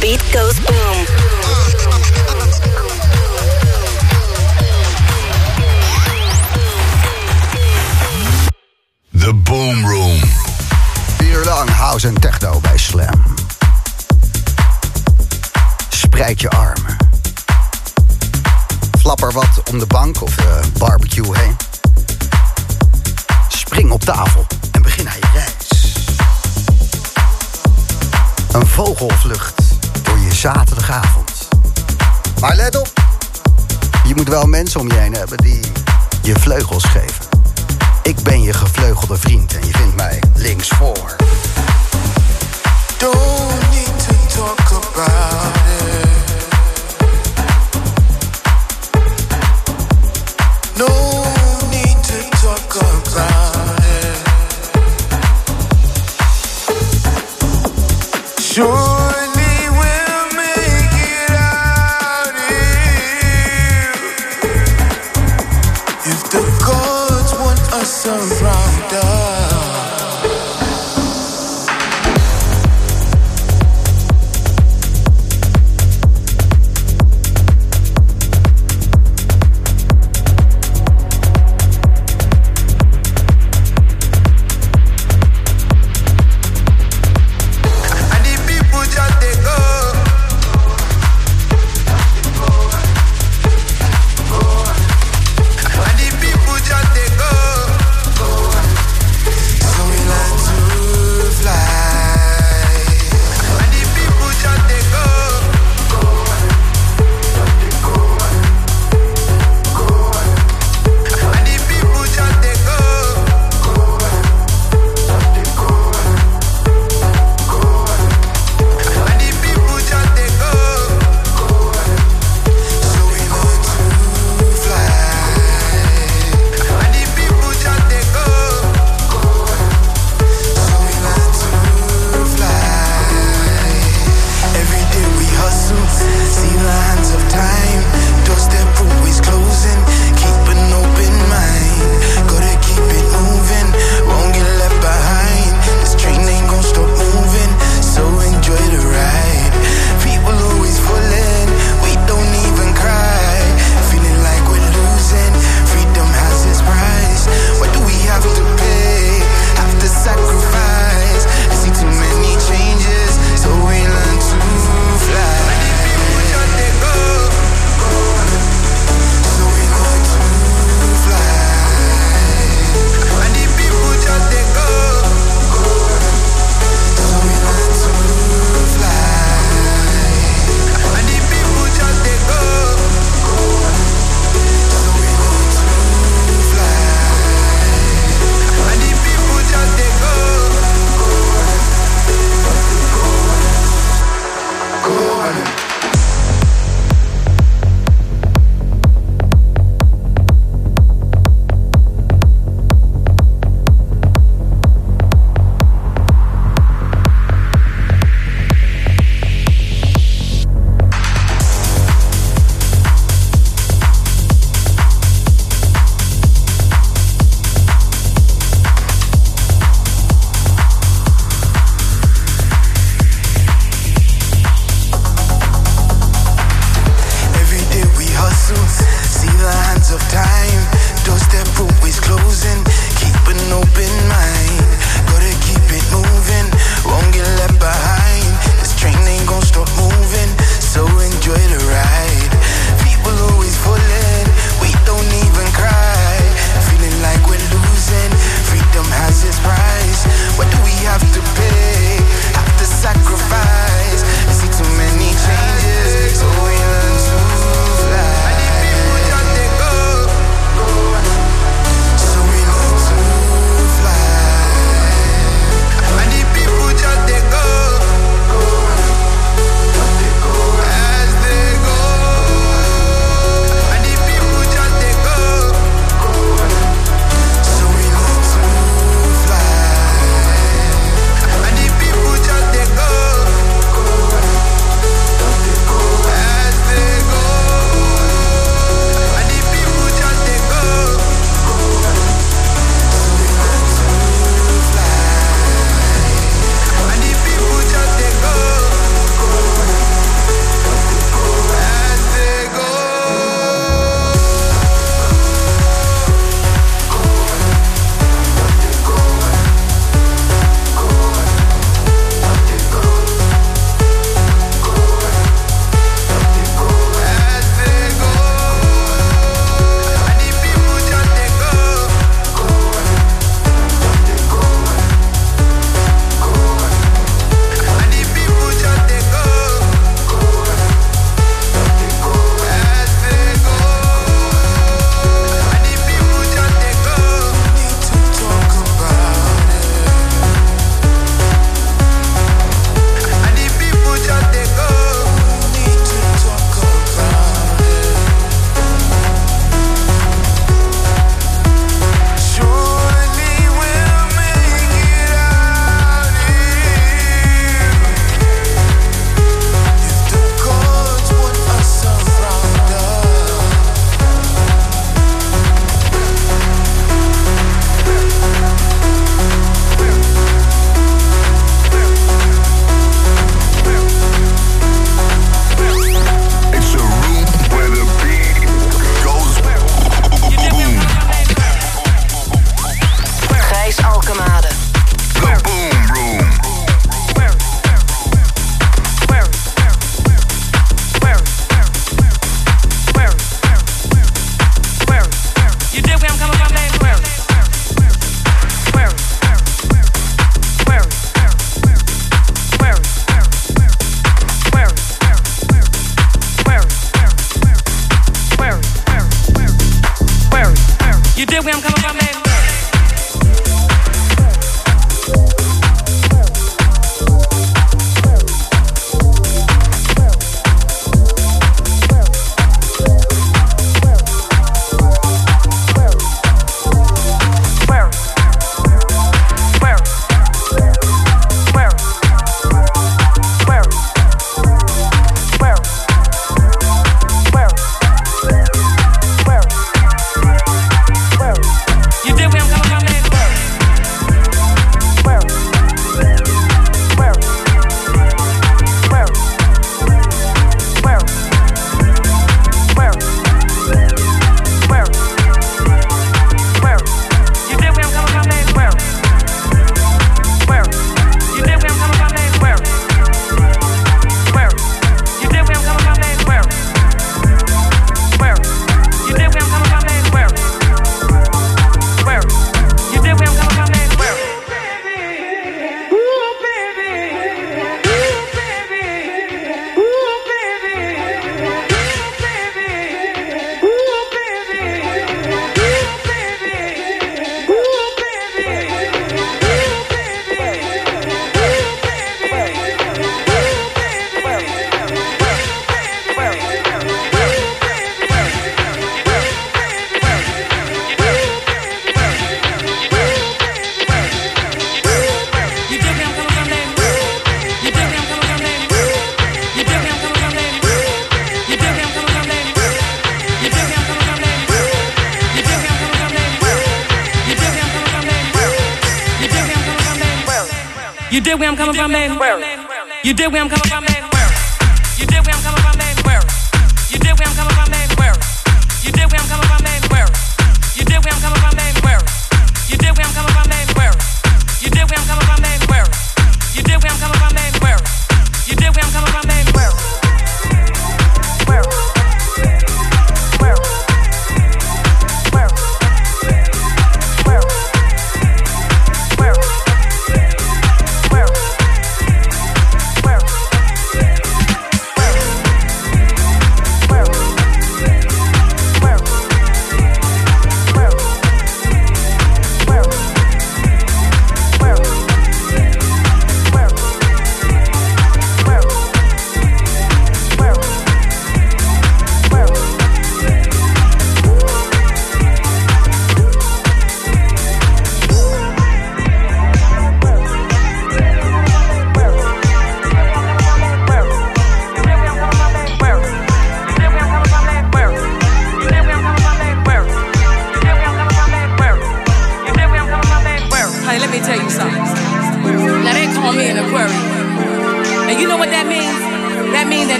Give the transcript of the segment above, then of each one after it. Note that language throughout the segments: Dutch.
beat goes boom. The Boom Room. Vier lang house en techno bij Slam. Spreid je armen. Flapper wat om de bank of de barbecue heen. Spring op tafel en begin aan je reis. Een vogelvlucht zaterdagavond. Maar let op, je moet wel mensen om je heen hebben die je vleugels geven. Ik ben je gevleugelde vriend en je vindt mij links voor. Don't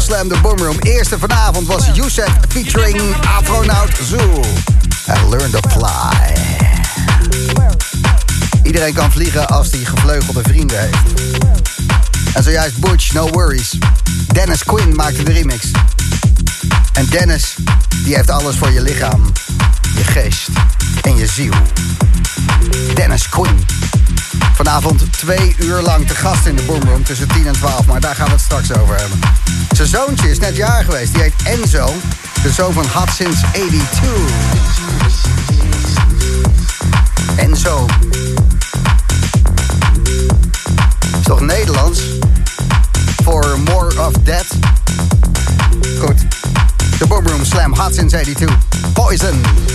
Slam de Boomroom. Eerste vanavond was Youssef featuring Afronaut Zoo. En Learn to Fly. Iedereen kan vliegen als hij gevleugelde vrienden heeft. En zojuist Butch, No Worries. Dennis Quinn maakte de remix. En Dennis, die heeft alles voor je lichaam, je geest en je ziel. Dennis Quinn. Vanavond twee uur lang te gast in de Boomroom tussen 10 en 12. Maar daar gaan we het straks over hebben. Zijn zoontje is net jaar geweest. Die heet Enzo. De zoon van Hot Since 82. Enzo. Is toch Nederlands? For more of that. De Slam Hot Since 82. Poison.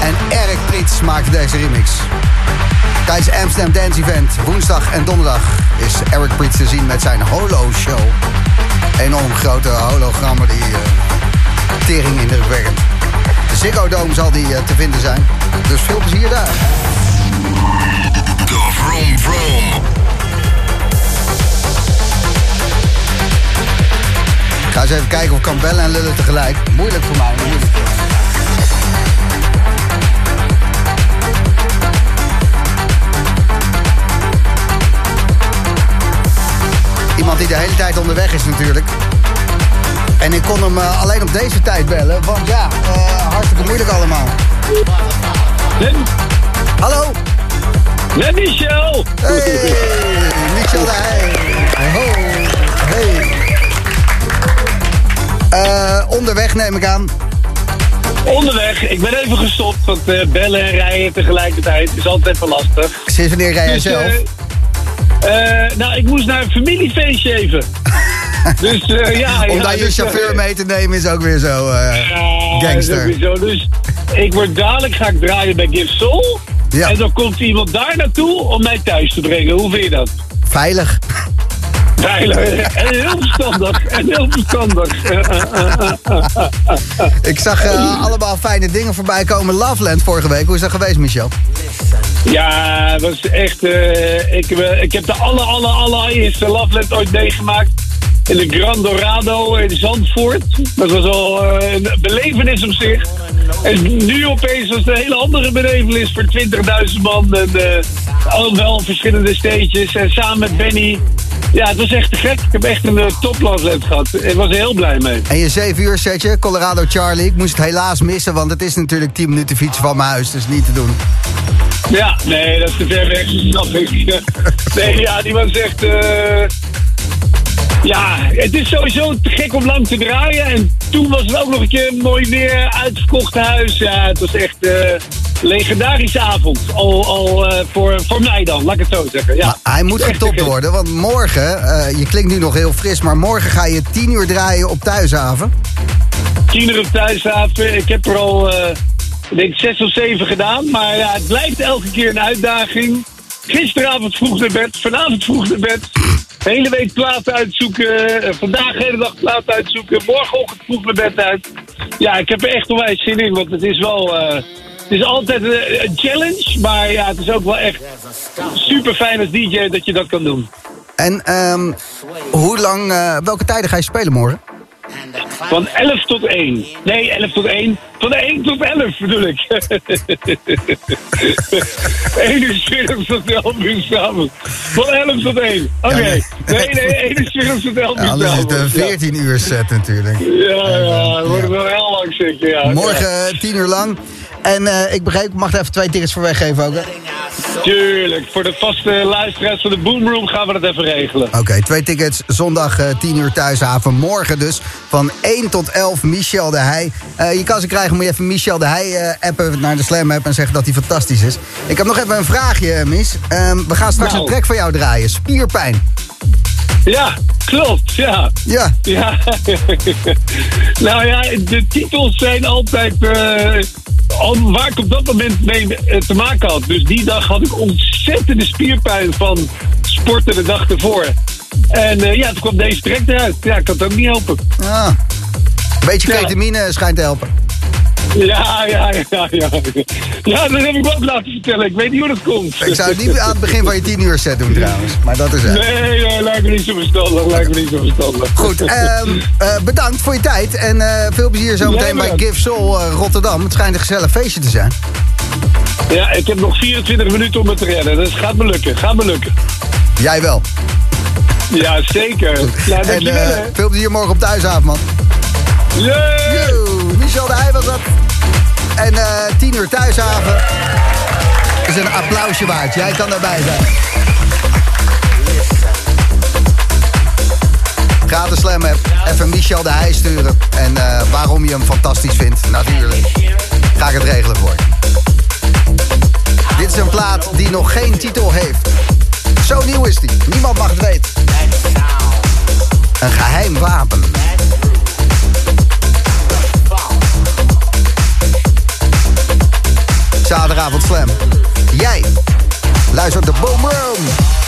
En Eric Prits maakte deze remix. Tijdens Amsterdam Dance Event, woensdag en donderdag, is Eric Prits te zien met zijn Holo-show. Enorm grote hologrammen die uh, tering indrukwekkend. De Ziggo Dome zal die eh, te vinden zijn. Dus veel plezier daar. De Vroom. Ga eens even kijken of ik kan bellen en lullen tegelijk. Moeilijk voor mij. moeilijk. Iemand die de hele tijd onderweg is natuurlijk. En ik kon hem eh, alleen op deze tijd bellen. Want ja, eh, hartstikke moeilijk allemaal. Hallo? met Michel! Hey, Michel de. Ho, hey. Eh, onderweg neem ik aan. Onderweg, ik ben even gestopt, want eh, bellen en rijden tegelijkertijd is altijd even lastig. Sinds wanneer rij jij Dus, zelf? eh, nou, ik moest naar een familiefeestje even. dus ja... Om ja, daar je dus, chauffeur eh, mee te nemen is ook weer zo gangster. Dus ik word dadelijk ga ik draaien bij Give Soul. Ja. En dan komt iemand daar naartoe om mij thuis te brengen. Hoe vind je dat? Veilig. Veilig. En heel verstandig. En heel verstandig. Ik zag eh, allemaal fijne dingen voorbij komen. Loveland vorige week. Hoe is dat geweest, Michel? Ja, het was echt. eh, ik, eh, ik heb de aller, aller, allereerste Loveland ooit meegemaakt. In de Grand Dorado in Zandvoort. Dat was al een belevenis op zich. En nu opeens was het een hele andere belevenis voor 20.000 man. En al wel verschillende stages. En samen met Benny. Ja, het was echt te gek. Ik heb echt een uh, gehad. Ik was er heel blij mee. En je 7 uur setje, Colorado Charlie. Ik moest het helaas missen, want het is natuurlijk 10 minuten fietsen van mijn huis. Dus niet te doen. Ja, nee, dat is te ver weg, snap ik. Nee, ja, die was echt... eh, Ja, het is sowieso te gek om lang te draaien. En toen was het ook nog een keer mooi weer, uitverkocht huis. Ja, het was echt een legendarische avond. Al, al eh, voor, voor mij dan, laat ik het zo zeggen. Ja. Maar hij moet getopt worden, want morgen, eh, je klinkt nu nog heel fris, maar morgen ga je 10 uur draaien op Thuishaven. Tien uur op thuishaven. Ik heb er al, ik denk, zes of zeven gedaan. Maar ja, het blijft elke keer een uitdaging. Gisteravond vroeg naar bed, vanavond vroeg naar bed. De hele week platen uitzoeken. Vandaag de hele dag platen uitzoeken. Morgenochtend vroeg naar bed uit. Ja, ik heb er echt onwijs zin in, want het is wel... het is altijd een, een challenge, maar ja, het is ook wel echt super fijn als DJ dat je dat kan doen. En ehm, hoe lang, eh, welke tijden ga je spelen morgen? Van 11 tot 1. Nee, 11 tot 1. Van 1 tot 11 bedoel ik. 1 uur 's middags tot 11 uur s'avonds. Van 11 tot 1. Oké. Nee, nee, 1 uur 's middags tot 11 Ja, uur anders is het een s'avonds. 14 uur set natuurlijk. Ja, ja, dat wordt wel heel lang zeker. Ja. Morgen eh, 10 uur lang. En eh, ik begreep, ik mag er even twee tickets voor weggeven ook. hè? Tuurlijk, voor de vaste luisteraars van de Boomroom gaan we dat even regelen. Oké, twee tickets. Zondag eh 10 uur thuishaven. Morgen dus van 1 tot 11 Michel de Heij. Eh, je kan ze krijgen, moet je even Michel de Heij appen naar de Slam app en zeggen dat hij fantastisch is. Ik heb nog even een vraagje, Mis. Ehm, we gaan straks Nou. een track van jou draaien. Spierpijn. Ja, klopt, ja. Ja, Ja, nou ja, de titels zijn altijd al waar ik op dat moment mee eh, te maken had. Dus die dag had ik ontzettende spierpijn van sporten de dag ervoor. En eh, ja, toen kwam deze track eruit. Ja, ik kan het ook niet helpen. ah. Een beetje Ja. ketamine schijnt te helpen. Ja, ja, ja, ja. Ja, dat heb ik wel laten vertellen. Ik weet niet hoe dat komt. Ik zou het niet aan het begin van je 10 uur set doen trouwens. Maar dat is het. Nee, nee, lijkt me niet zo verstandig. Lijkt me niet zo verstandig. Goed, ehm, eh, bedankt voor je tijd. En eh, veel plezier zo meteen Jij bij. Give Soul eh, Rotterdam. Het schijnt een gezellig feestje te zijn. Ja, ik heb nog 24 minuten om het te redden. Dus gaat me lukken. Gaat me lukken. Jij wel. Ja, zeker. Nou, En veel plezier morgen op thuisavond, man. Yay! Michel de Heij was dat. En eh 10 uur thuishaven. is een applausje waard. Jij kan daarbij zijn. Ga de Slam. Even Michel de Heij sturen. En eh, waarom je hem fantastisch vindt. Natuurlijk. Ga ik het regelen voor. Dit is een plaat die nog geen titel heeft. Zo nieuw is die. Niemand mag het weten. Een geheim wapen. Zaterdagavond Slam. Jij luistert de Boom.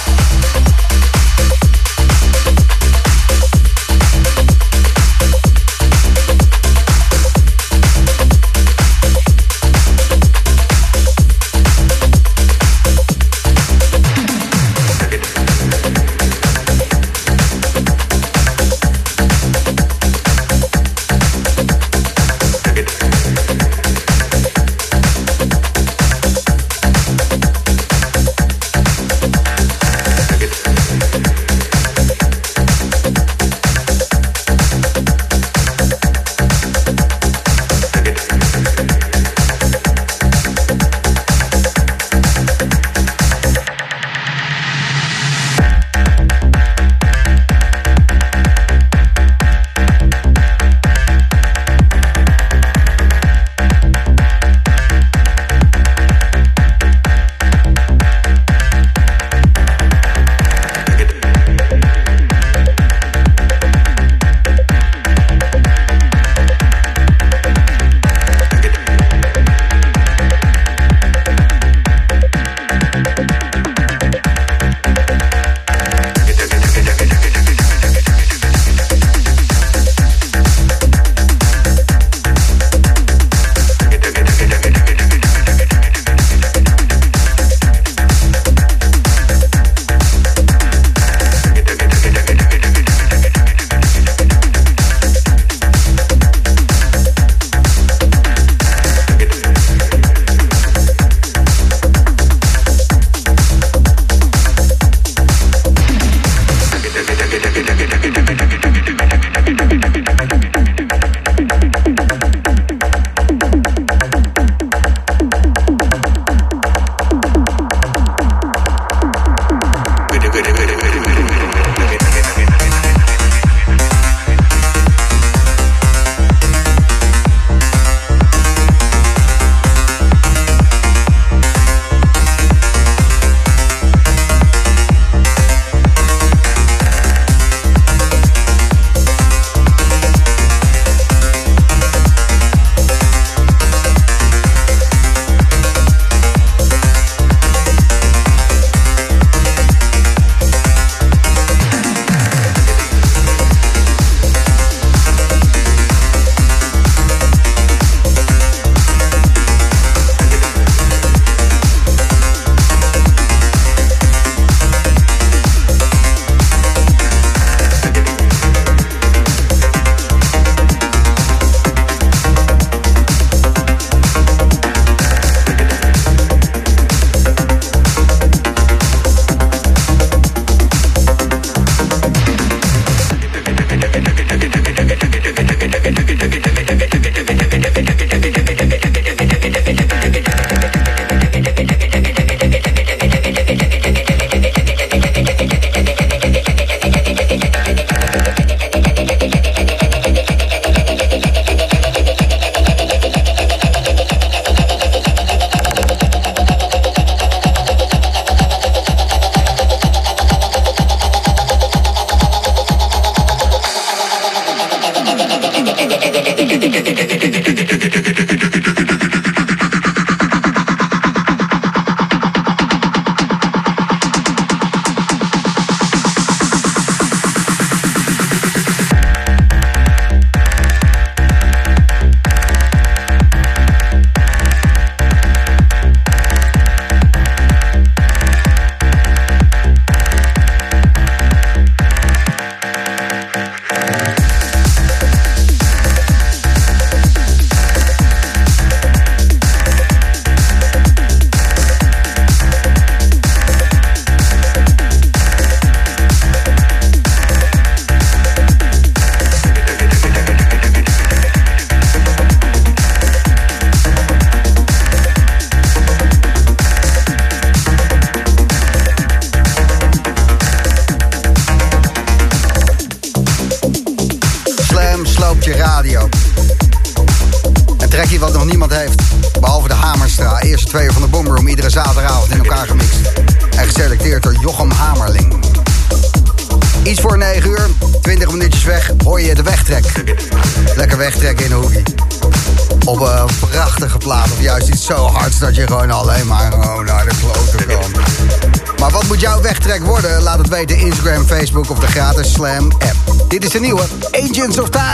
Is de nieuwe Agents of Time.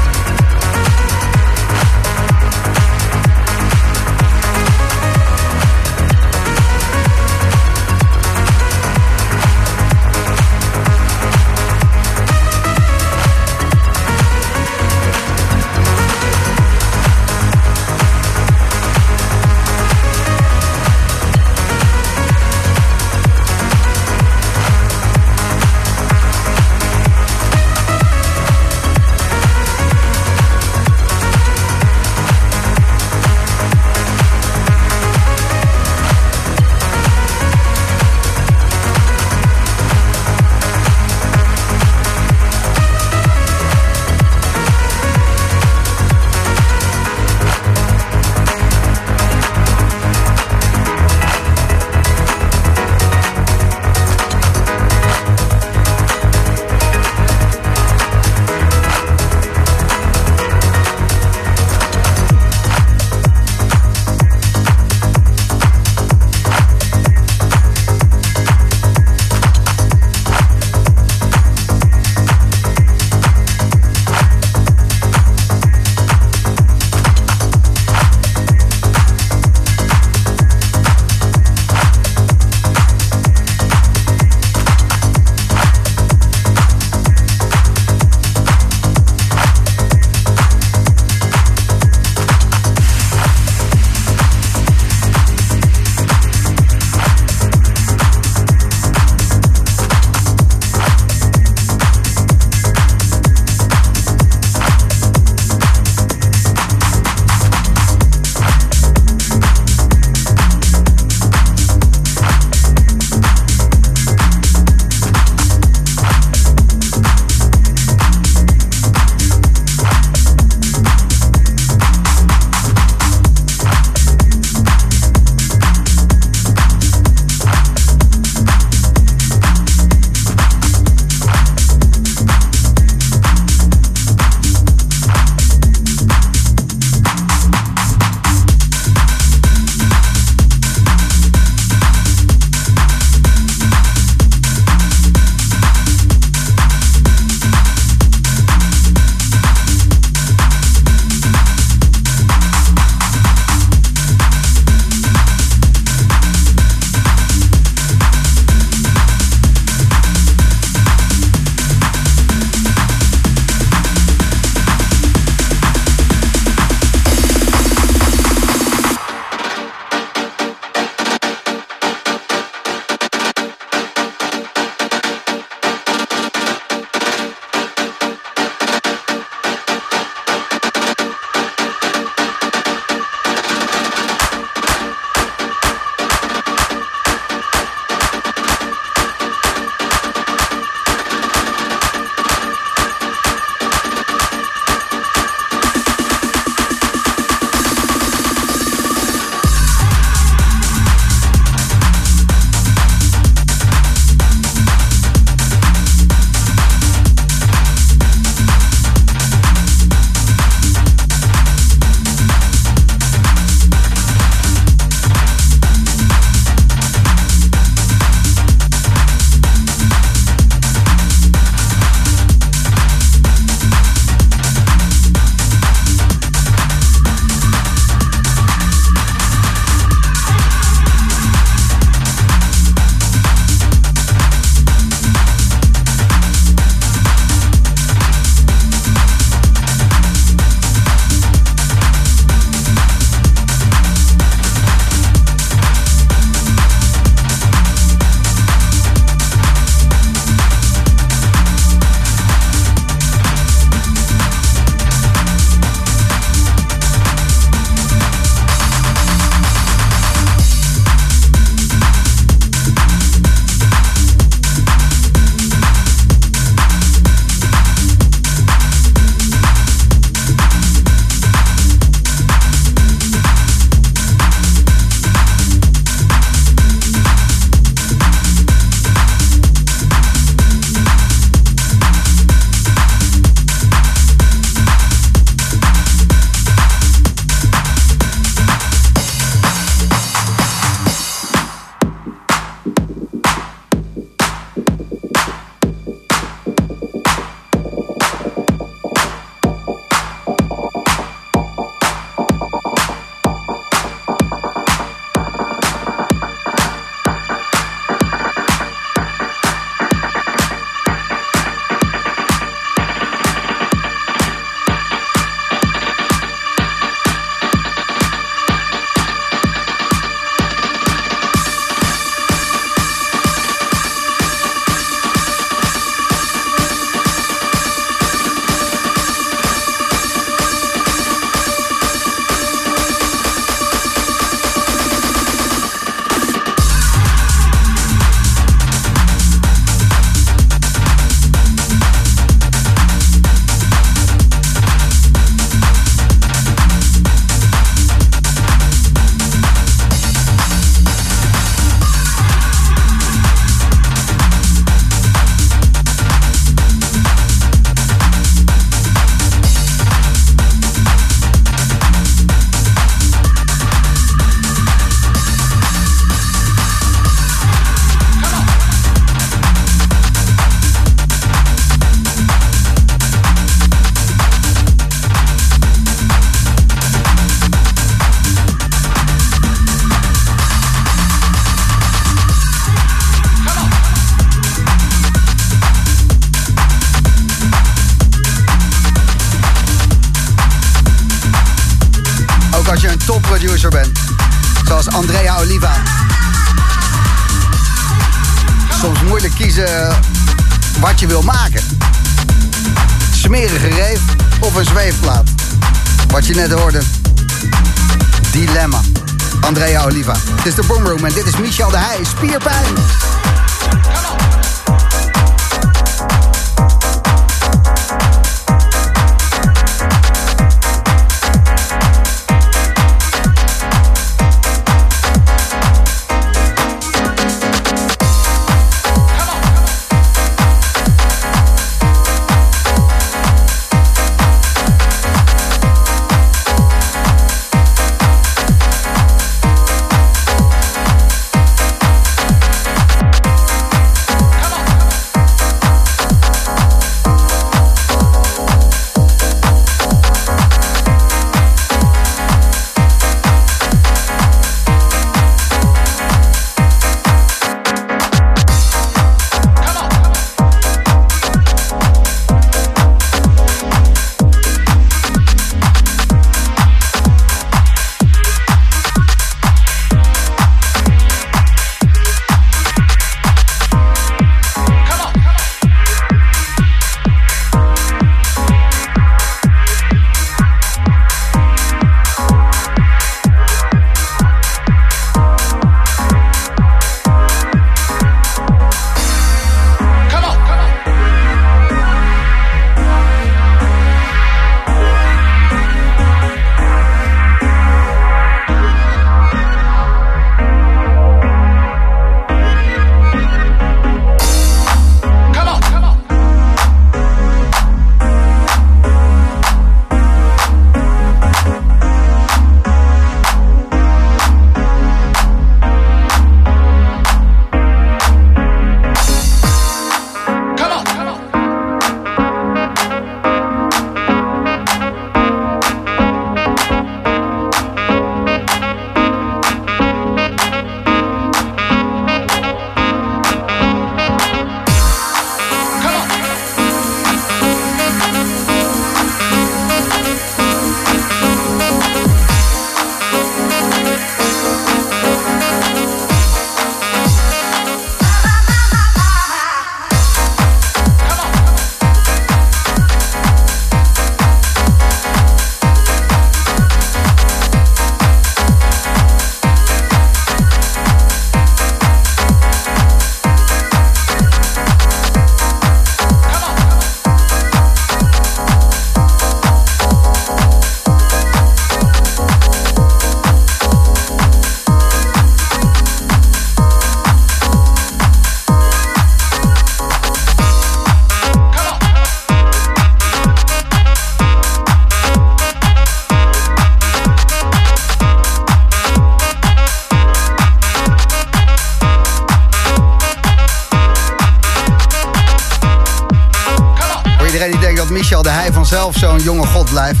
Zo'n jonge god blijft.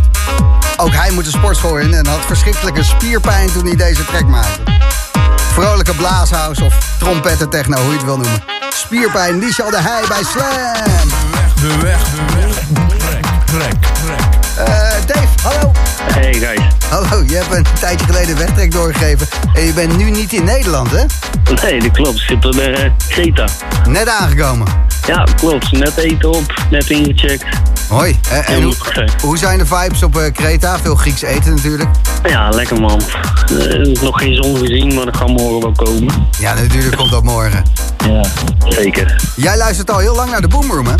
Ook hij moet de sportschool in en had verschrikkelijke spierpijn toen hij deze track maakte. Vrolijke blaashouse of trompettentechno, hoe je het wil noemen. Spierpijn, Michel de Heij bij Slam. De weg, de weg, de weg. Trek, trek, Uh, Dave, hallo. Hey guys. Hallo, je hebt een tijdje geleden een wegtrek doorgegeven. En je bent nu niet in Nederland, hè? Nee, dat klopt. Ik zit bij uh, Creta. Net aangekomen. Ja, klopt. Net eten op, net ingecheckt. Hoi. En, en hoe, hoe, zijn de vibes op uh, Kreta? Veel Grieks eten natuurlijk. Ja, lekker man. Uh, nog geen zon gezien, maar dat gaat morgen wel komen. Ja, natuurlijk komt dat morgen. Ja, zeker. Jij luistert al heel lang naar de Boomroom, hè?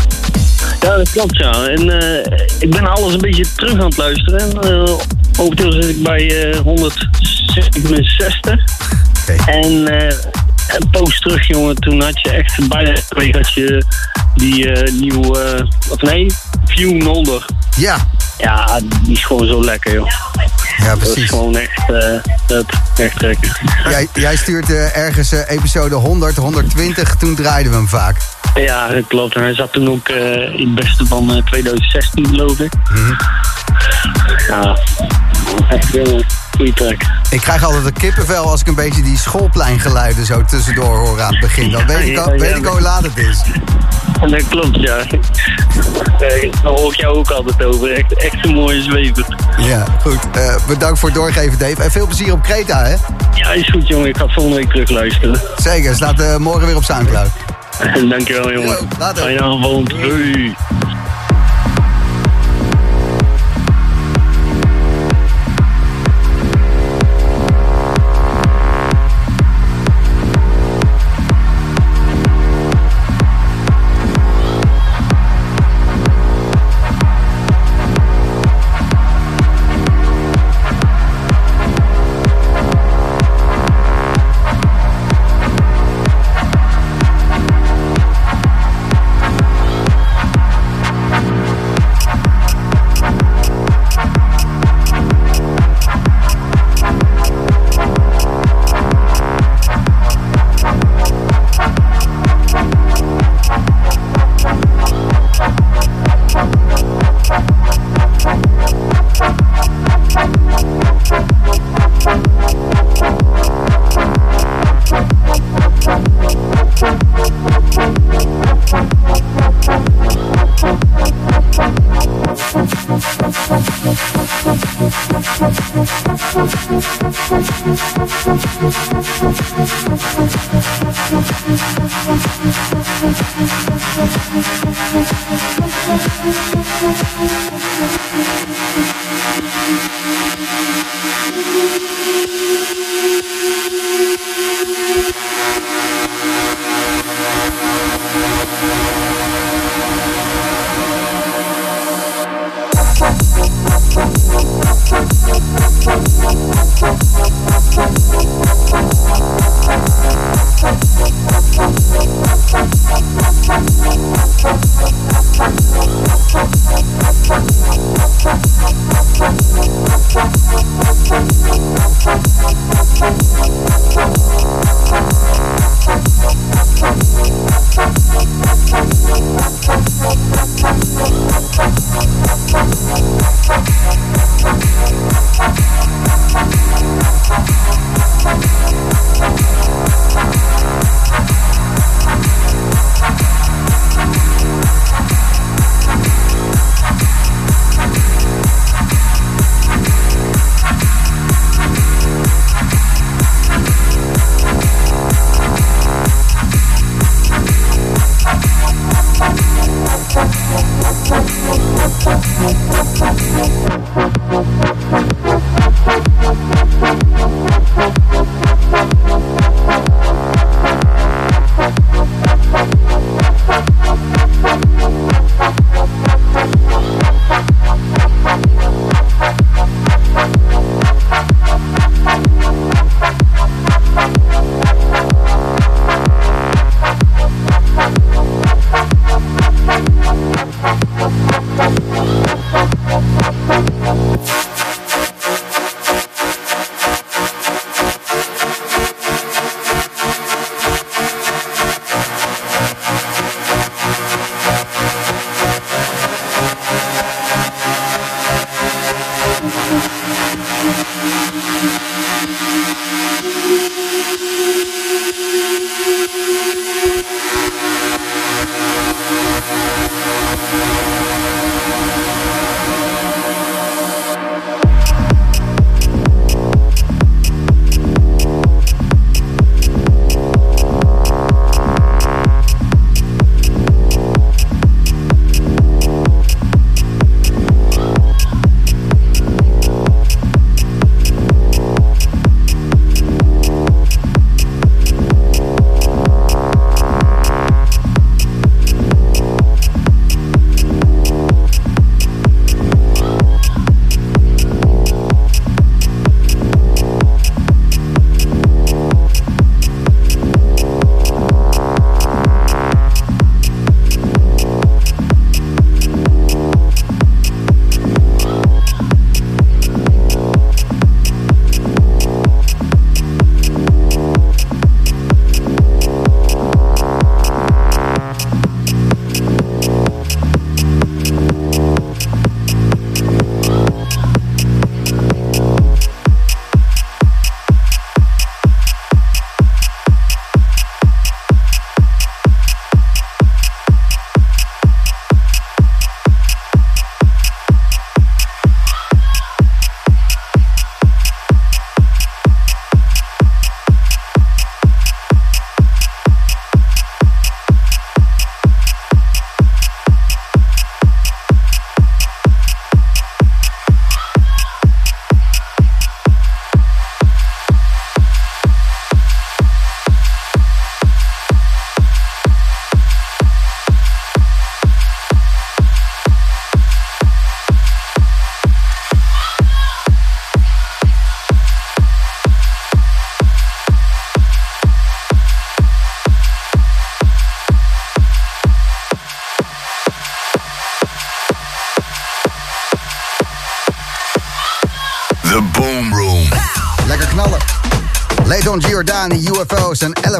Ja, dat klopt, ja. En uh, ik ben alles een beetje terug aan het luisteren. En, momenteel zit ik bij 167. Okay. En een poos terug, jongen, toen had je echt bijna twee dat je die uh, nieuwe, of nee, Nolder. Ja. Ja, die is gewoon zo lekker, joh. Ja, precies. Dat is gewoon echt, uh, echt trekken. Jij, jij stuurt uh, ergens uh, episode 100, 120, toen draaiden we hem vaak. Ja, dat klopt. Hij zat toen ook in het beste van 2016, geloof ik. Mm -hmm. Ja, echt heel goede track. Ik krijg altijd een kippenvel als ik een beetje die schoolpleingeluiden zo tussendoor hoor aan het begin. Dan weet ik al, weet ik al hoe laat het is. Dat klopt, ja. Eh, Daar hoor ik jou ook altijd over. Echt, echt een mooie zwever. Ja, goed. Eh, bedankt voor het doorgeven, Dave. En veel plezier op Kreta, hè? Ja, is goed, jongen. Ik ga volgende week terug luisteren. Zeker, staat eh, morgen weer op Soundcloud. Dankjewel, jongen. Yo, later. Fijne avond. Doei.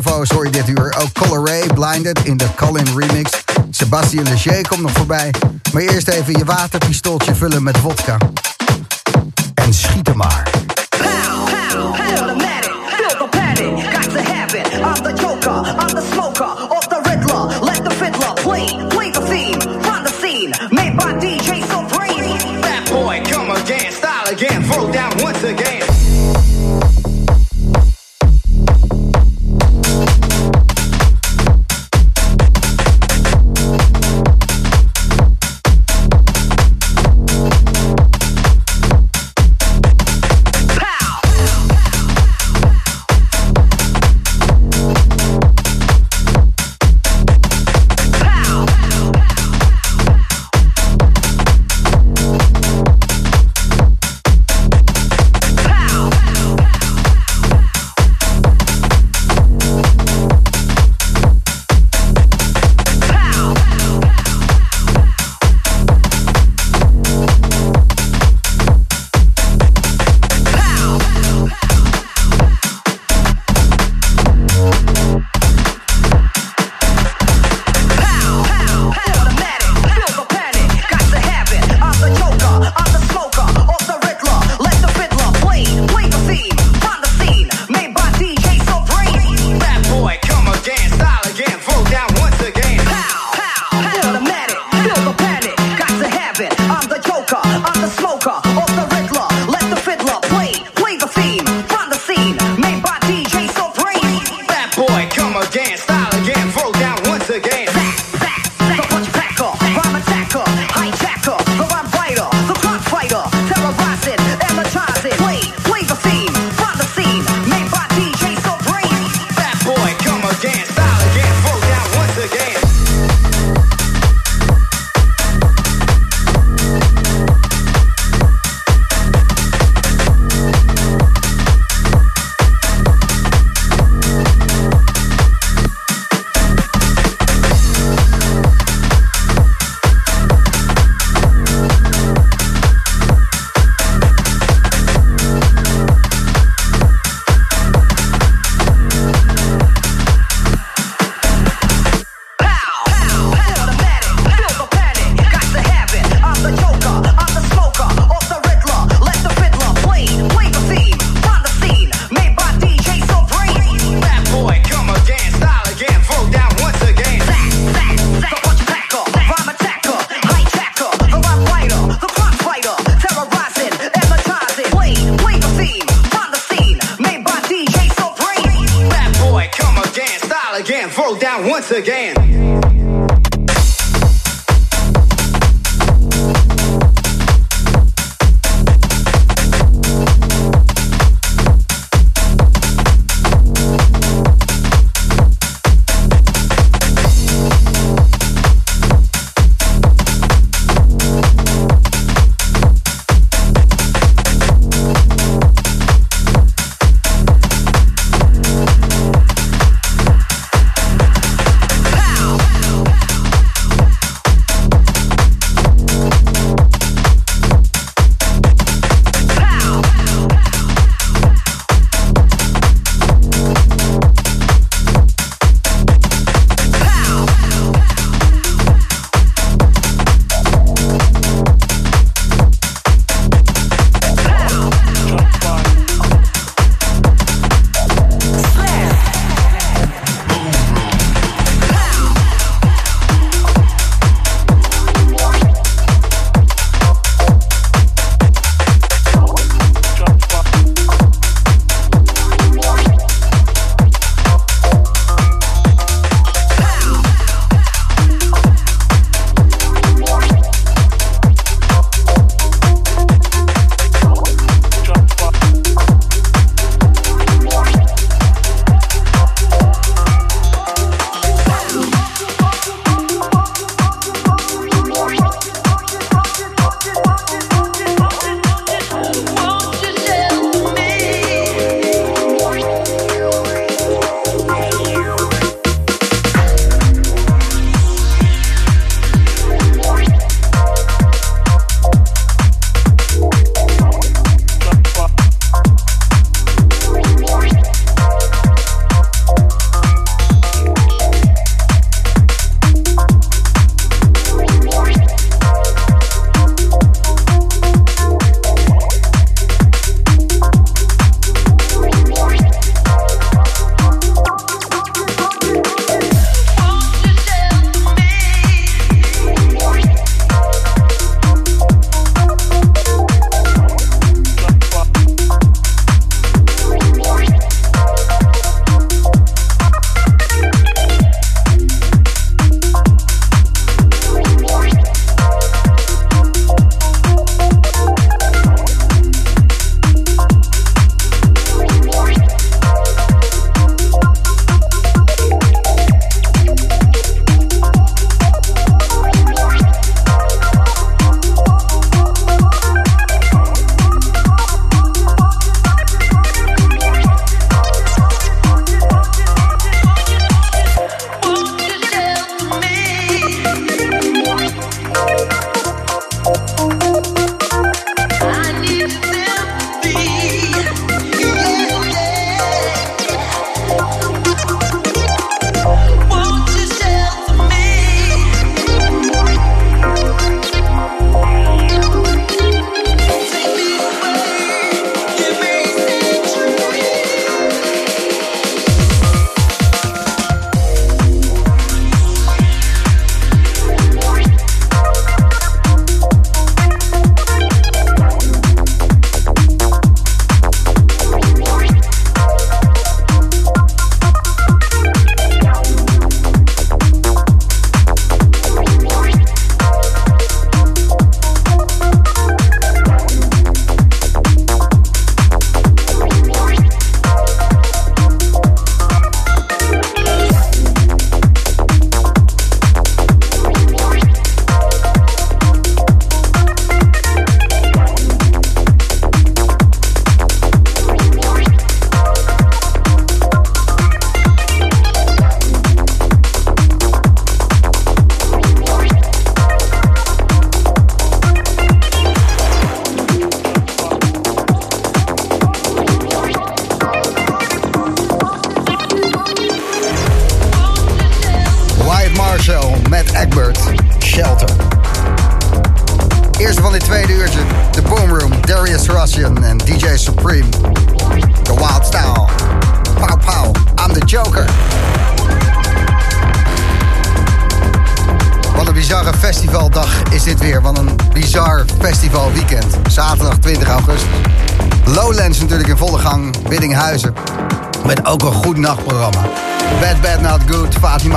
Bravo's hoor je dit uur. Ook Color Blinded in de Colin remix. Sebastien Leger komt nog voorbij. Maar eerst even je waterpistooltje vullen met vodka. En schiet er maar.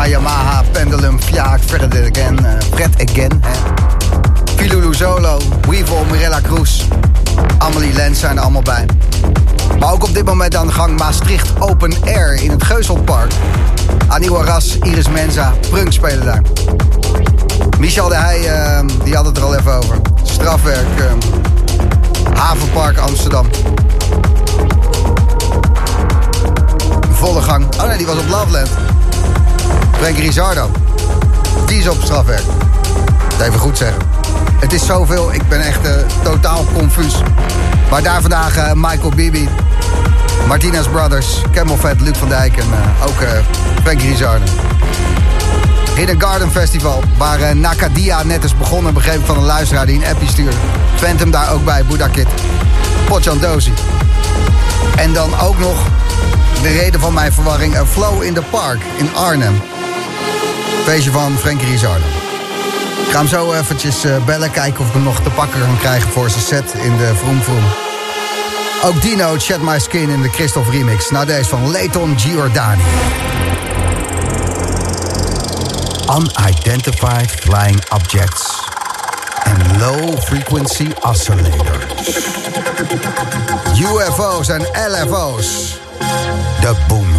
Yamaha, Pendulum, Fiaak, Fred Again, eh, Fred Again. Filulu Solo, Weevil, Mirella Cruz. Amelie Lens zijn er allemaal bij. Maar ook op dit moment aan de gang Maastricht Open Air in het Geuselpark. Aniwa Ras, Iris Menza, Prunk spelen daar. Michel de Heij, eh, die had het er al even over. Strafwerk, eh, Havenpark Amsterdam. Volle gang. Oh nee, die was op Loveland. Frankie Rizardo. Die is op strafwerk. Dat even goed zeggen. Het is zoveel, ik ben echt eh, totaal confuus. Maar daar vandaag eh, Michael Bibi, Martinez Brothers, Camel Fat, Luc van Dijk en eh, ook Frankie Rizardo. Hidden Garden Festival, waar Nakadia net is begonnen, begreep van een luisteraar die een appje stuurde. Phantom daar ook bij, Buddha Kid, Potjan Dozy. En dan ook nog de reden van mijn verwarring, een Flow in the Park in Arnhem. Feestje van Frankie Rizardo. Ik ga hem zo eventjes eh, bellen, kijken of ik hem nog te pakken kan krijgen voor zijn set in de Vroom Vroom. Ook Dino, Chat My Skin in de Christoph remix. Nou deze van Leighton Giordani. Unidentified Flying Objects and Low Frequency Oscillators. UFO's en LFO's. De Boom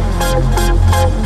Thank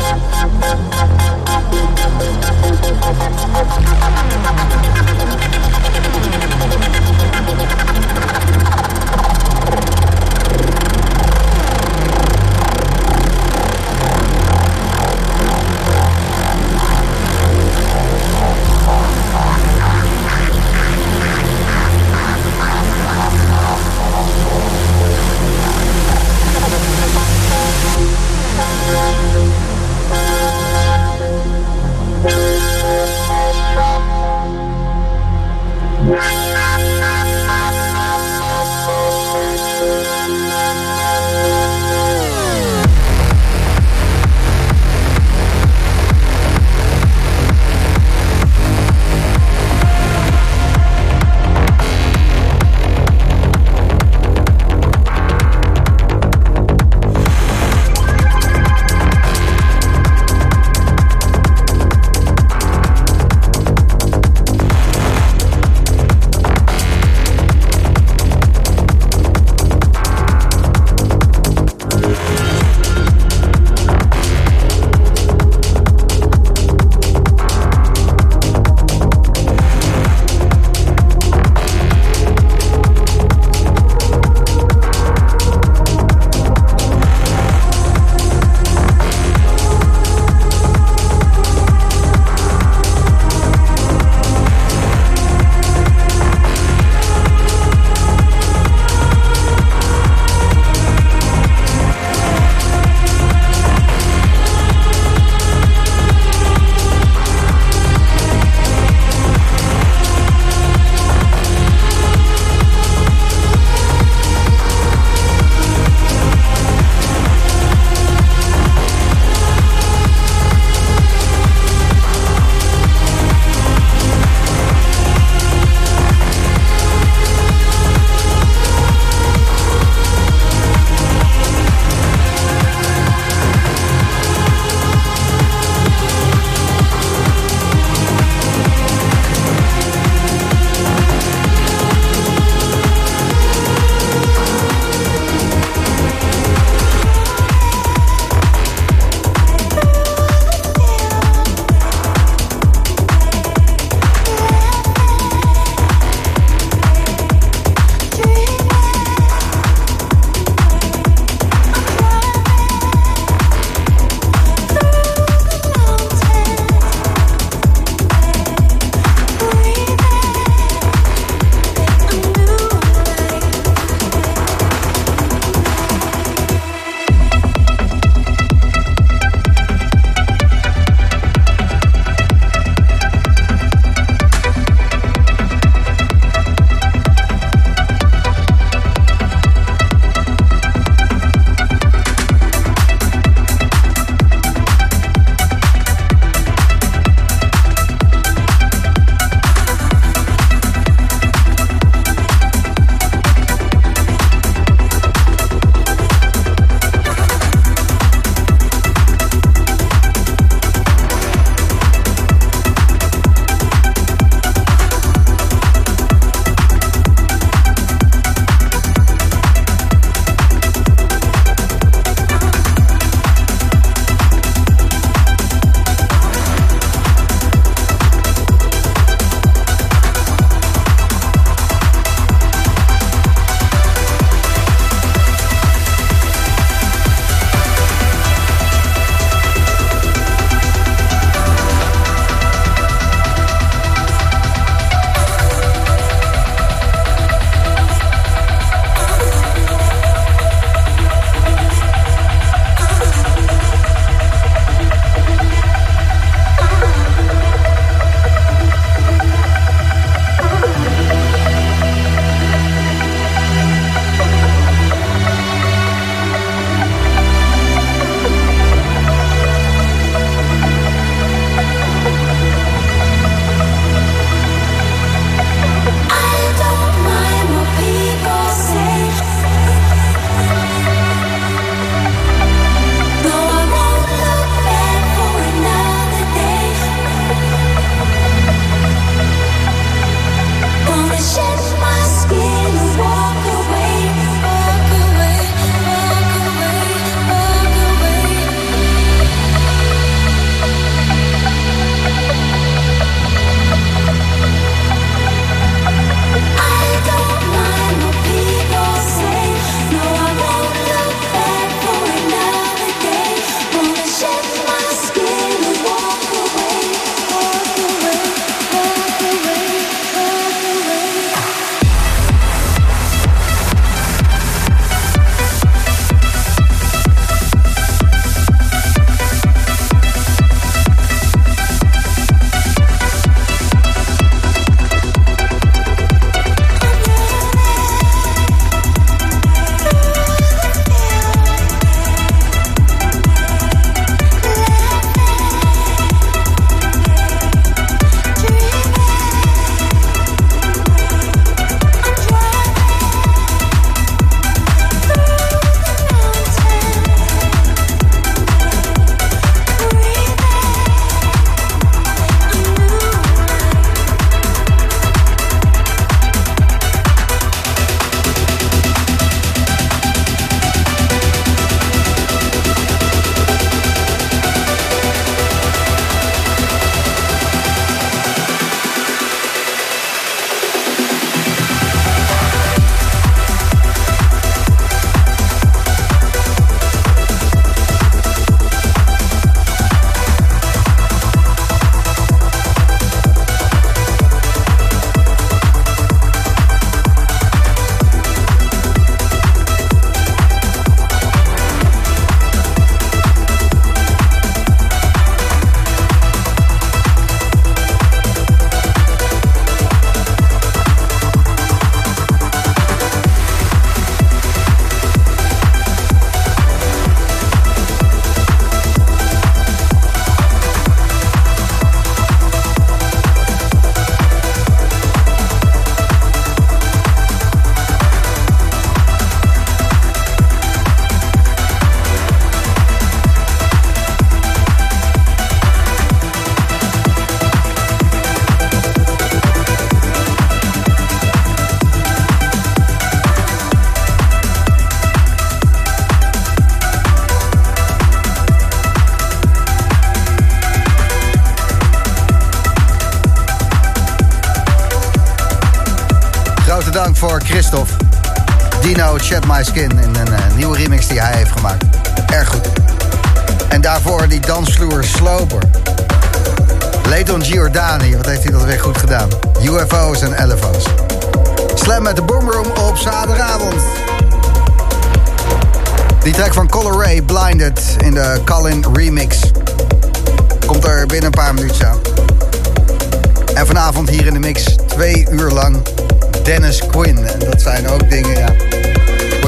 Shed My Skin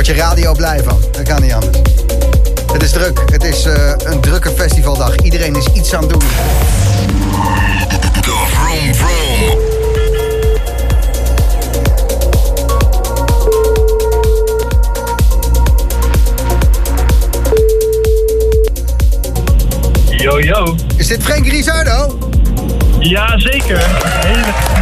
Word je radio blij van. Dat kan niet anders. Het is druk. Het is eh, een drukke festivaldag. Iedereen is iets aan het doen. De Vroom Vroom. Yo, yo. Is dit Frank Rizardo? Ja, zeker. Hele...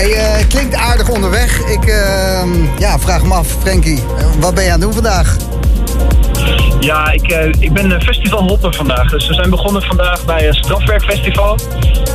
Hey, eh, klinkt aardig onderweg. Ik eh, ja, vraag me af, Frankie, eh, wat ben je aan het doen vandaag? Ja, ik, eh, ik ben festivalhopper vandaag. Dus we zijn begonnen vandaag bij een strafwerkfestival.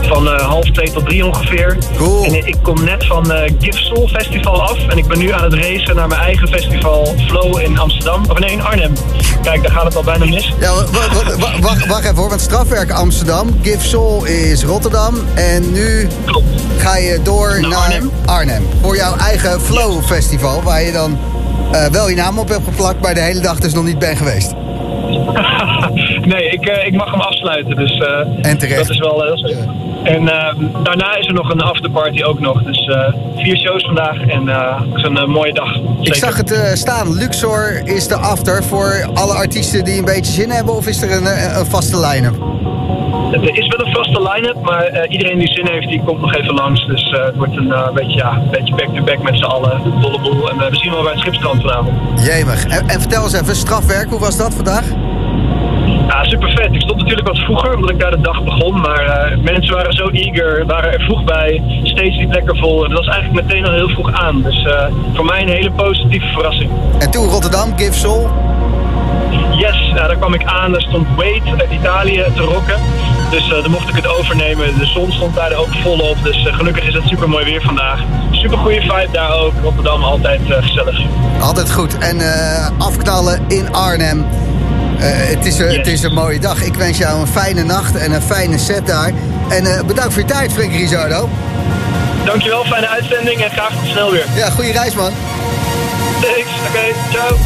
Van eh, half twee tot drie ongeveer. Cool. En ik kom net van eh Give Soul Festival af. En ik ben nu aan het racen naar mijn eigen festival Flow in Amsterdam. Of nee, in Arnhem. Kijk, daar gaat het al bijna mis. Ja, wa- wa- wa- wacht, wacht even hoor, want strafwerk Amsterdam, Give Soul is Rotterdam. En nu Klopt. ga je door Naar naar, Arnhem. Arnhem. Voor jouw eigen Flow Festival, waar je dan eh, wel je naam op hebt geplakt, maar de hele dag dus nog niet bent geweest. nee, ik, ik mag hem afsluiten. Dus En terecht. dat is wel heel leuk. En eh, daarna is er nog een afterparty ook nog. Dus eh, vier shows vandaag en het is een mooie dag. Ik Zeker. zag het eh, staan, Luxor is de after voor alle artiesten die een beetje zin hebben, of is er een, een vaste line-up? Er is wel een vaste line-up, maar iedereen die zin heeft, die komt nog even langs. Dus het wordt een beetje, ja, beetje back-to-back met z'n allen. Dolle boel. En we zien wel bij het schipstrand vanavond. Jemig. En, en vertel eens even, strafwerk, hoe was dat vandaag? Ja, super vet. Ik stond natuurlijk wat vroeger, omdat ik daar de dag begon. Maar eh, mensen waren zo eager, waren er vroeg bij. Steeds liep lekker vol. En dat was eigenlijk meteen al heel vroeg aan. Dus eh, voor mij een hele positieve verrassing. En toen Rotterdam, Give Soul. Yes, daar kwam ik aan. Daar stond Wade uit Italië te rocken. Dus eh dan mocht ik het overnemen. De zon stond daar ook volop. Dus gelukkig is het super mooi weer vandaag. Super goede vibe daar ook. Rotterdam altijd gezellig. Altijd goed. En afknallen in Arnhem. Eh, het, is, een- het is een mooie dag. Ik wens jou een fijne nacht en een fijne set daar. En eh, bedankt voor je tijd, Frank Rizardo. Dankjewel, fijne uitzending en graag tot snel weer. Ja, goede reis, man. Thanks, oké, ciao.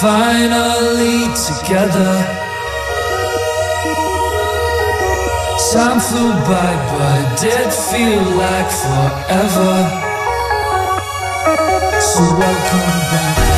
Finally together. Time flew by, but it did feel like forever. So welcome back.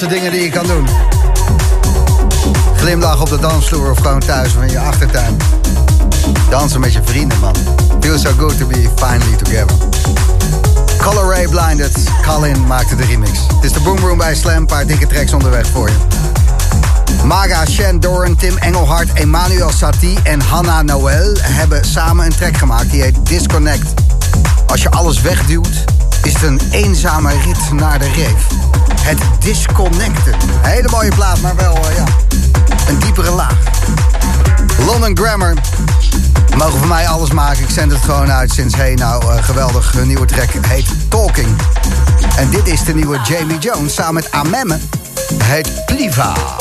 De dingen die je kan doen. Glimlach op de dansvloer of gewoon thuis of in je achtertuin. Dansen met je vrienden, man. Feels so good to be finally together. Color Ray Blinded. Colin maakte de remix. Het is de Boom Room bij Slam. Paar dikke tracks onderweg voor je. Maga, Shen, Doran, Tim Engelhard, Emmanuel Satie en Hannah Noël hebben samen een track gemaakt. Die heet Disconnect. Als je alles wegduwt, is het een eenzame rit naar de reef. Het disconnecten. Hele mooie plaat, maar wel eh, ja, een diepere laag. London Grammar. Mogen van mij alles maken. Ik zend het gewoon uit sinds hey nou eh, geweldig. Nieuwe track heet Talking. En dit is de nieuwe Jamie Jones samen met Amemme. Heet Pliva.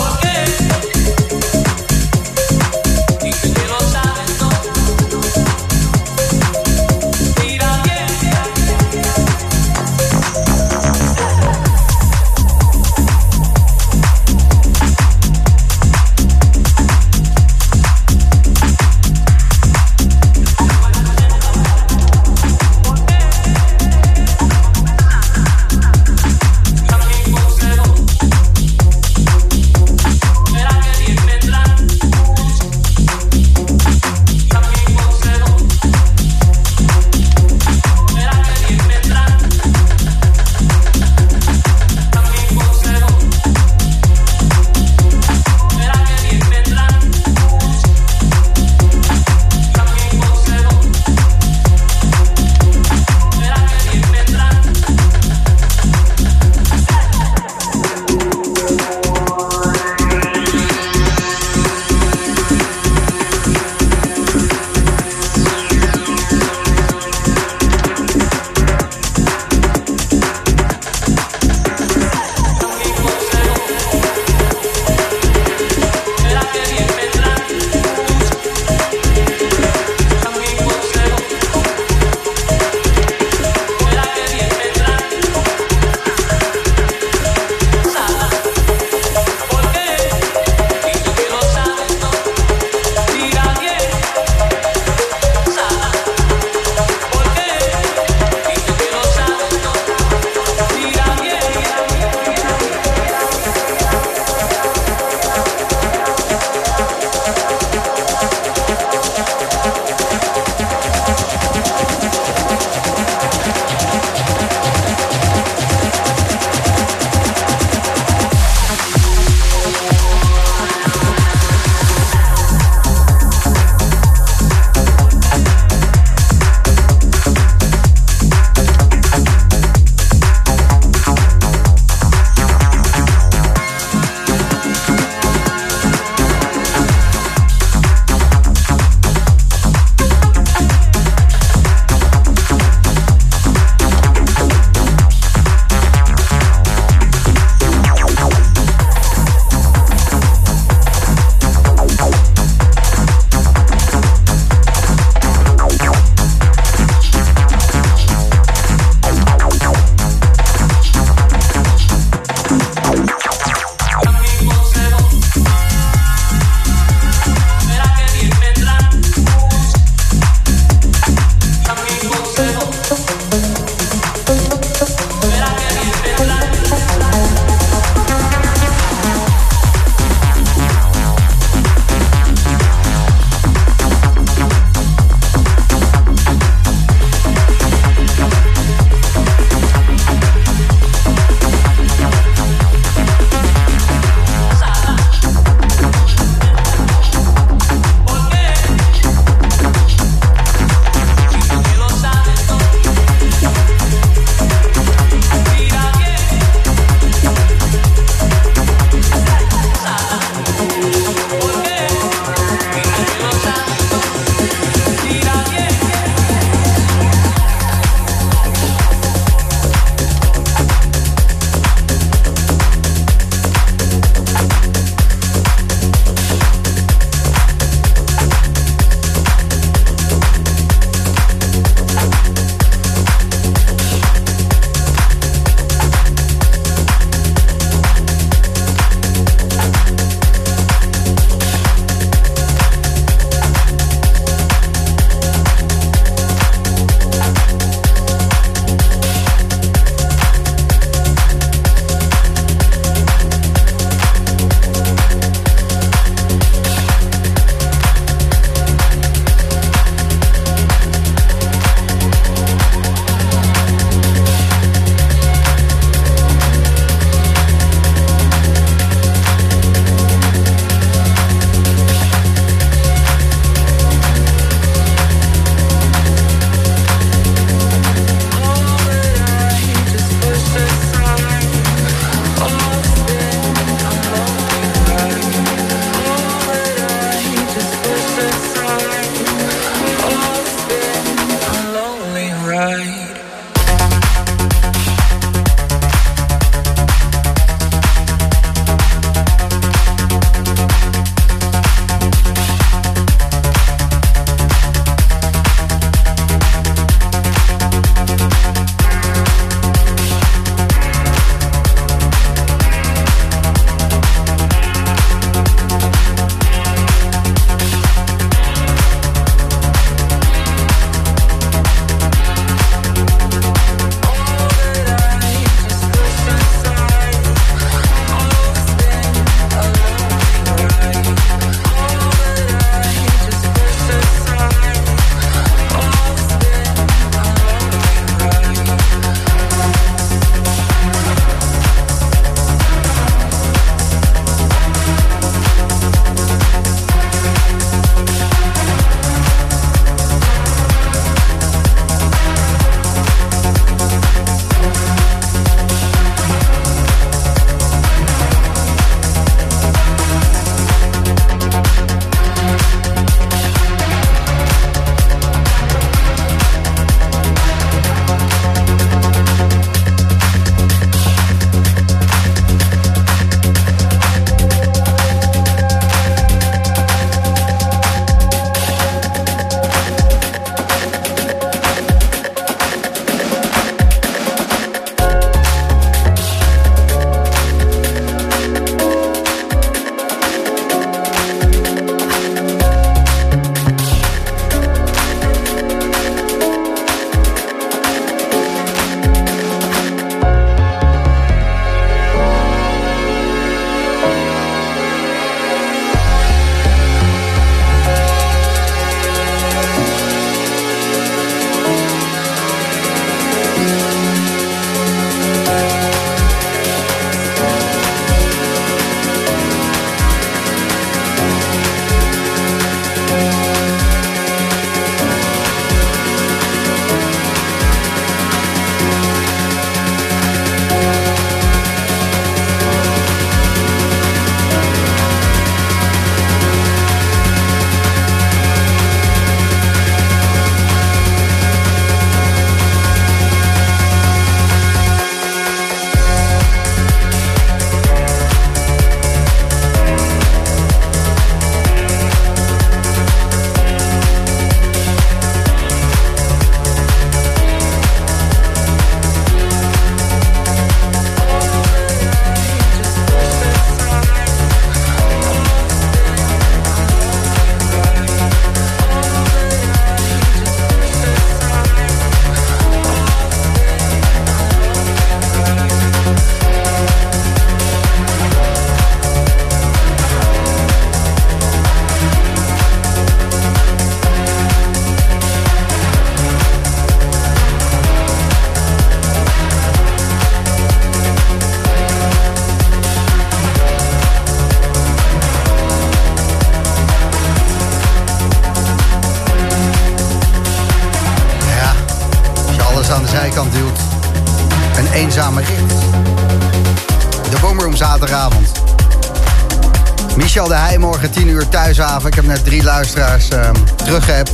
Morgen 10 uur thuishaven. Ik heb net drie luisteraars uh, teruggehebt.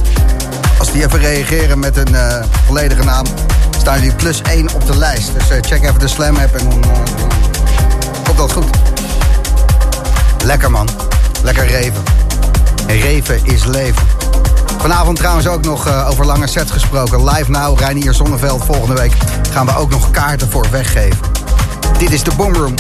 Als die even reageren met een uh, volledige naam... staan jullie plus 1 op de lijst. Dus uh, check even de Slam app en uh, komt dat goed. Lekker man. Lekker reven. Reven is leven. Vanavond trouwens ook nog over lange sets gesproken. Live now, Reinier Zonneveld. Volgende week gaan we ook nog kaarten voor weggeven. Dit is de Boomroom.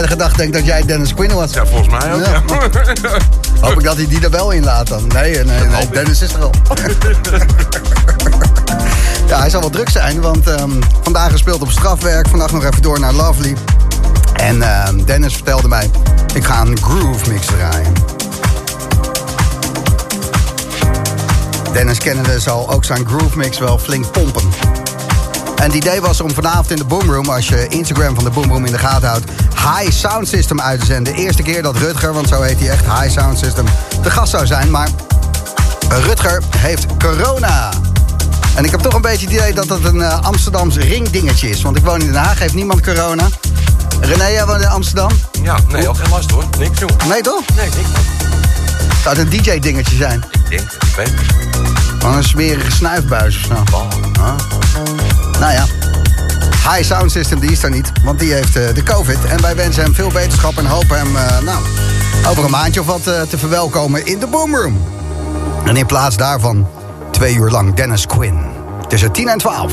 De beveilige dag denkt dat jij Dennis Quinn was. Ja, volgens mij ook, ja. ja. Hoop ik dat hij die er wel in laat dan. Nee, nee, nee Dennis is er al. ja, hij zal wel druk zijn, want um, vandaag gespeeld op strafwerk. Vannacht nog even door naar Lovely. En uh, Dennis vertelde mij, ik ga een groove mix draaien. Dennis kennende zal ook zijn groove mix wel flink pompen. En het idee was om vanavond in de Boomroom, als je Instagram van de Boomroom in de gaten houdt, High Sound System uit te zenden. De eerste keer dat Rutger, want zo heet hij echt, High Sound System, de gast zou zijn. Maar Rutger heeft corona. En ik heb toch een beetje het idee dat het een uh, Amsterdams ringdingetje is. Want ik woon in Den Haag, heeft niemand corona. René, jij woont in Amsterdam? Ja, nee, ook geen last hoor. Niks, joh. Nee, toch? Nee, niks. Zou het een DJ-dingetje zijn? Ik denk, ik weet het. Van een smerige snuifbuis of zo. Oh. Nou ja. High Sound System, die is er niet, want die heeft uh, de COVID. En wij wensen hem veel wetenschap en hopen hem uh, nou, over een maandje of wat uh, te verwelkomen in de Boomroom. En in plaats daarvan twee uur lang Dennis Quinn. Tussen 10 en 12.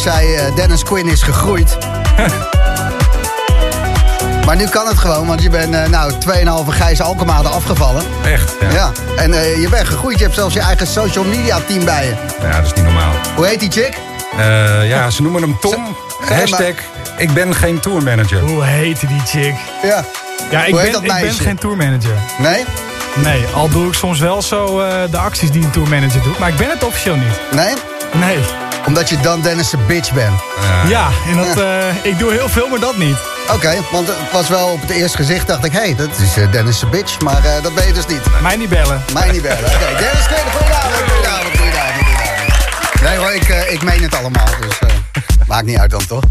Zei, eh, Dennis Quinn is gegroeid. maar nu kan het gewoon, want je bent eh, nou 2,5 Gijs Alkemade afgevallen. Echt, ja. Ja, en eh, je bent gegroeid. Je hebt zelfs je eigen social media team bij je. Ja, dat is niet normaal. Hoe heet die chick? Eh, ja, ze noemen hem Tom. Hashtag, ik ben geen tourmanager. Hoe heette die chick? Ja. Ja, ik, Hoe heet ben, dat ik ben geen tourmanager. Nee? Nee, al doe ik soms wel zo eh, de acties die een tourmanager doet. Maar ik ben het officieel niet. Nee? Nee. Omdat je dan Dennis de bitch bent. Ja, en dat, eh, ik doe heel veel, maar dat niet. Oké, want het was wel op het eerste gezicht dacht ik... hé, hey, dat is eh, Dennis de bitch, maar eh, dat ben je dus niet. Mij niet bellen. Mij niet bellen. Oké, Dennis Quinn, goedenavond, goedenavond, goedenavond, goedenavond. Nee hoor, ik, eh, ik meen het allemaal, dus eh, maakt niet uit dan toch?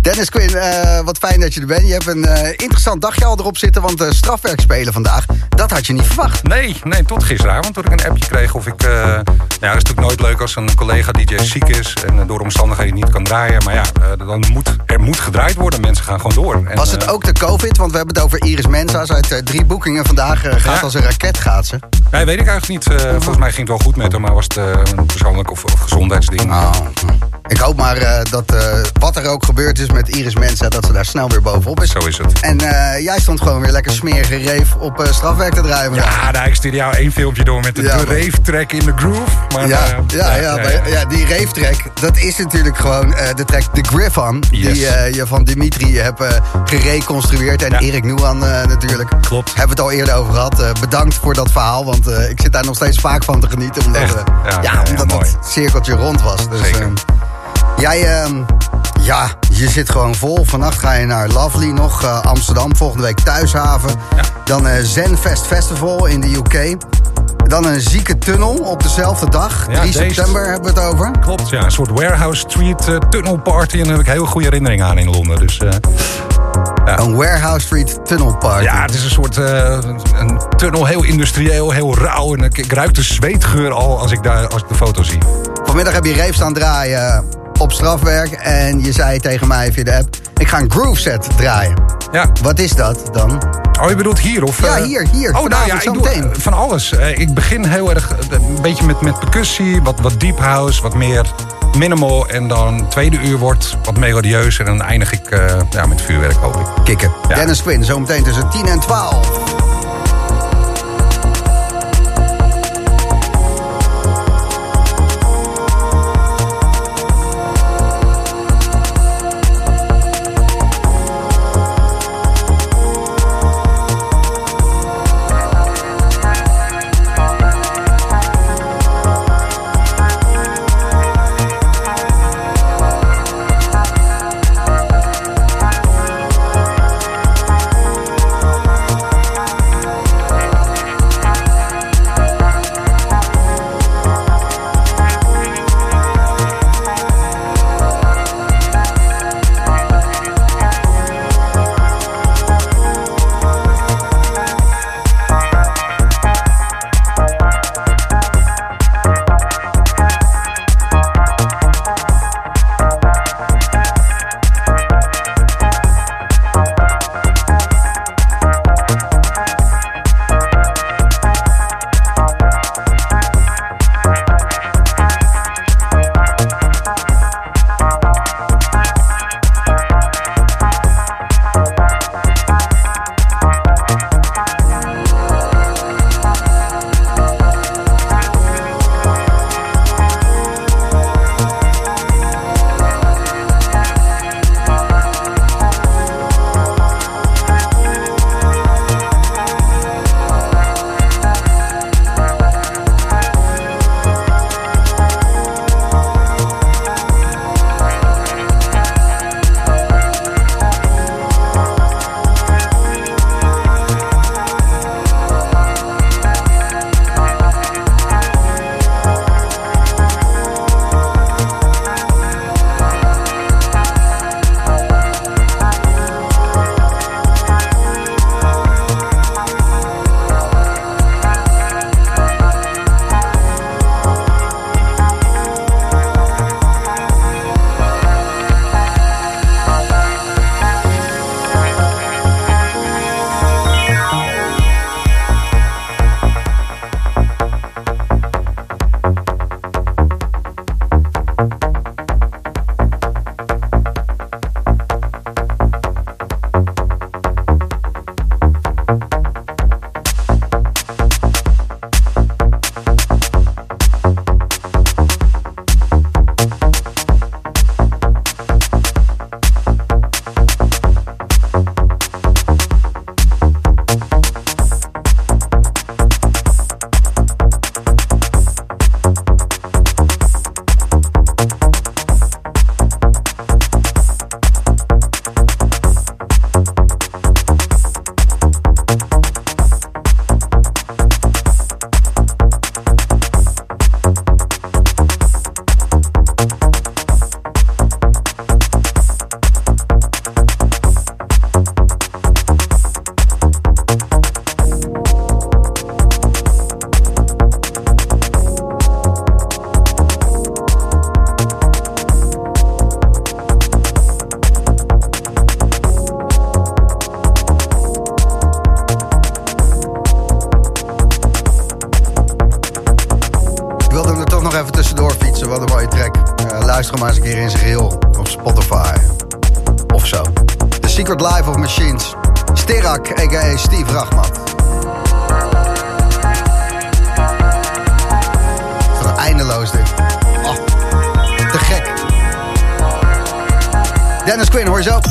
Dennis Quinn, eh, wat fijn dat je er bent. Je hebt een eh, interessant dagje al erop zitten, want eh, strafwerk spelen vandaag, dat had je niet verwacht. Nee, nee, tot gisteravond toen ik een appje kreeg of ik... nou ja, het is natuurlijk nooit leuk als een collega DJ ziek is... en door omstandigheden niet kan draaien. Maar ja, dan moet, er moet gedraaid worden. Mensen gaan gewoon door. En, Was het ook de COVID? Want we hebben het over Iris Mensa's uit drie boekingen vandaag. gaat Ja. als een raket, gaat ze. Nee, weet ik eigenlijk niet. Eh, volgens mij ging het wel goed met haar, maar was het een persoonlijk of, of gezondheidsding. Oh, ik hoop maar dat wat er ook gebeurd is met Iris Mensa... dat ze daar snel weer bovenop is. Zo is het. En eh, jij stond gewoon weer lekker smerige reef op eh, strafwerk te draaien. vandaag. Ja, nou, ik stuurde jou één filmpje door met de, Ja, de man. rave track in de groove. Maar, Ja, eh, ja, ja, maar, ja, die rave track, dat is natuurlijk gewoon de track The Griffon. Yes. Die je van Dimitri hebt gereconstrueerd. En Ja. Erik Nuan natuurlijk. Klopt. Hebben we het al eerder over gehad. Eh, bedankt voor dat verhaal, want ik zit daar nog steeds vaak van te genieten. Omdat, Echt? Ja, ja, ja, ja, omdat het cirkeltje rond was. Dus, Zeker. ehm, jij, ehm, ja, je zit gewoon vol. Vannacht ga je naar Lovely nog, eh, Amsterdam. Volgende week Thuishaven. Ja. Dan eh Zenfest Festival in de UK. Dan een zieke tunnel op dezelfde dag. Ja, 3 deze- september hebben we het over. Klopt, ja. Een soort warehouse street eh, tunnel party. En daar heb ik heel goede herinneringen aan in Londen. Dus Een Warehouse Street Tunnel Party. ja, het is een soort een tunnel, heel industrieel, heel rauw. En ik, ik ruik de zweetgeur al als ik, daar, als ik de foto zie. Vanmiddag heb je reef staan draaien op strafwerk. En je zei tegen mij via de app... ik ga een groove set draaien. Ja. Wat is dat dan? Oh, je bedoelt hier? Of, Ja, eh? hier, hier. Oh, nou ja, ik zo doe meteen. eh, van alles. Eh, ik begin heel erg een beetje met, met percussie, wat, wat deep house, wat meer minimal. En dan tweede uur wordt wat melodieus. En dan eindig ik ja, met vuurwerk, hoop ik. Kikken. Ja. Dennis Quinn, zometeen tussen 10 en 12.